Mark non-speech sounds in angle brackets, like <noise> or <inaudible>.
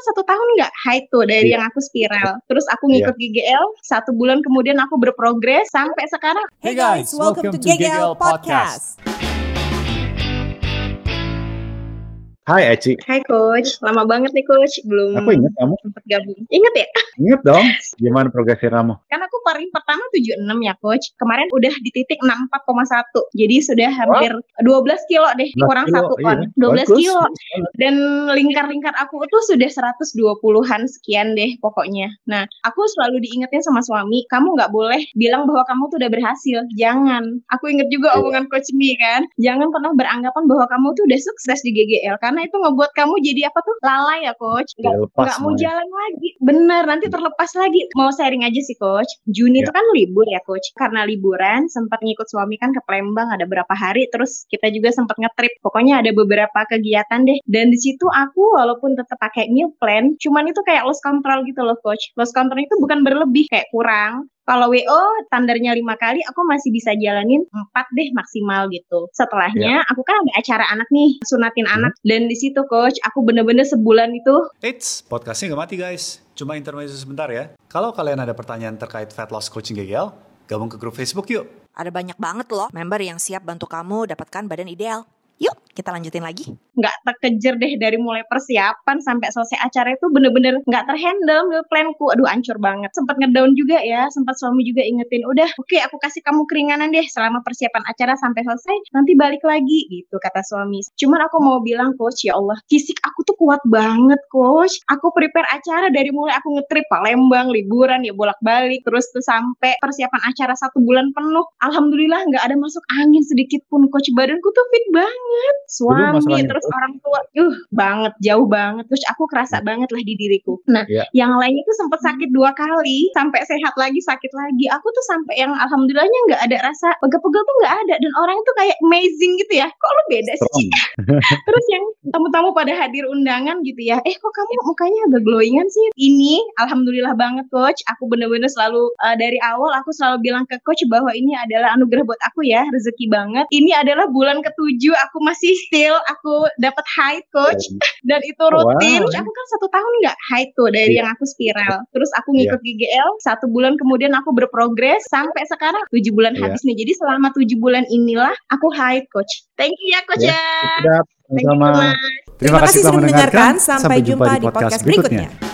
kan satu tahun nggak high tuh dari Iya. yang aku spiral. Terus aku ngikut GGL, satu bulan kemudian aku berprogres sampai sekarang. Hey guys, welcome, to GGL Podcast. Hai Eci, Hai coach, lama banget nih coach, belum aku ingat kamu. sempet gabung. Ingat ya? Ingat dong, gimana progresnya kamu? Kan aku paling pertama 76 ya coach. Kemarin udah di titik 64,1. Jadi sudah hampir 12 kilo deh, 12 kurang kilo, satu iya. on. 12 Bagus, kilo. Dan lingkar-lingkar aku tuh sudah 120-an sekian deh pokoknya. Nah, aku selalu diingetin sama suami, kamu nggak boleh bilang bahwa kamu tuh udah berhasil. Jangan. Aku inget juga Iya. omongan Coach Mi kan. Jangan pernah beranggapan bahwa kamu tuh udah sukses di GGL. Karena itu ngebuat kamu jadi apa tuh? Lalai ya Coach. Nggak, Dilepas nggak mau semuanya. jalan lagi. Bener, nanti terlepas lagi. Mau sharing aja sih Coach. Juni Ya. itu kan libur ya Coach. Karena liburan, sempat ngikut suami kan ke Palembang ada berapa hari. Terus kita juga sempat ngetrip. Pokoknya ada beberapa kegiatan deh. Dan di situ aku walaupun tetap pakai meal plan, cuman itu kayak loss control gitu loh Coach. Loss control itu bukan berlebih, kayak kurang. Kalau WO standarnya lima kali, aku masih bisa jalanin empat deh maksimal gitu. Setelahnya, aku kan ada acara anak nih, sunatin anak. Dan di situ coach, aku bener-bener sebulan itu Eits, podcastnya nggak mati guys. Cuma intermezzo sebentar ya. Kalau kalian ada pertanyaan terkait fat loss coaching GGL, gabung ke grup Facebook yuk. Ada banyak banget loh member yang siap bantu kamu dapatkan badan ideal. Kita lanjutin lagi. nggak terkejar deh dari mulai persiapan sampai selesai acara itu bener-bener nggak terhandle planku. Aduh ancur banget. Sempat ngedown juga ya sempat suami juga ingetin udah oke aku kasih kamu keringanan deh selama persiapan acara sampai selesai nanti balik lagi. Gitu kata suami. Cuman aku mau bilang coach ya Allah fisik aku tuh kuat banget coach. Aku prepare acara dari mulai aku ngetrip Palembang liburan ya bolak-balik terus tuh sampai persiapan acara satu bulan penuh. Alhamdulillah nggak ada masuk angin sedikit pun coach. Badanku tuh fit banget suami terus orang tua. Uh banget jauh banget. Terus aku kerasa banget lah di diriku. Nah Iya. yang lainnya tuh sempat sakit dua kali. Sampai sehat lagi sakit lagi. Aku tuh sampai yang alhamdulillahnya nggak ada rasa pegel-pegel tuh nggak ada. Dan orang tuh kayak amazing gitu ya. Kok lu beda sih? Strong. <laughs> Terus yang tamu-tamu pada hadir undangan gitu ya, eh kok kamu mukanya agak glowingan sih? Ini alhamdulillah banget coach, aku bener-bener selalu uh, dari awal aku selalu bilang ke coach bahwa ini adalah anugerah buat aku ya, rezeki banget. Ini adalah bulan ketujuh. Aku masih still aku dapat high coach <laughs> dan itu rutin. Wow. Aku kan satu tahun nggak high tuh dari Iya. yang aku spiral. Terus aku ngikut GGL satu bulan kemudian aku berprogres sampai sekarang tujuh bulan Iya. habis nih. Jadi selama tujuh bulan inilah aku high coach. Thank you ya coach Ya, ya. Sudah, Thank you much. Terima kasih sudah mendengarkan. Sampai jumpa di podcast berikutnya.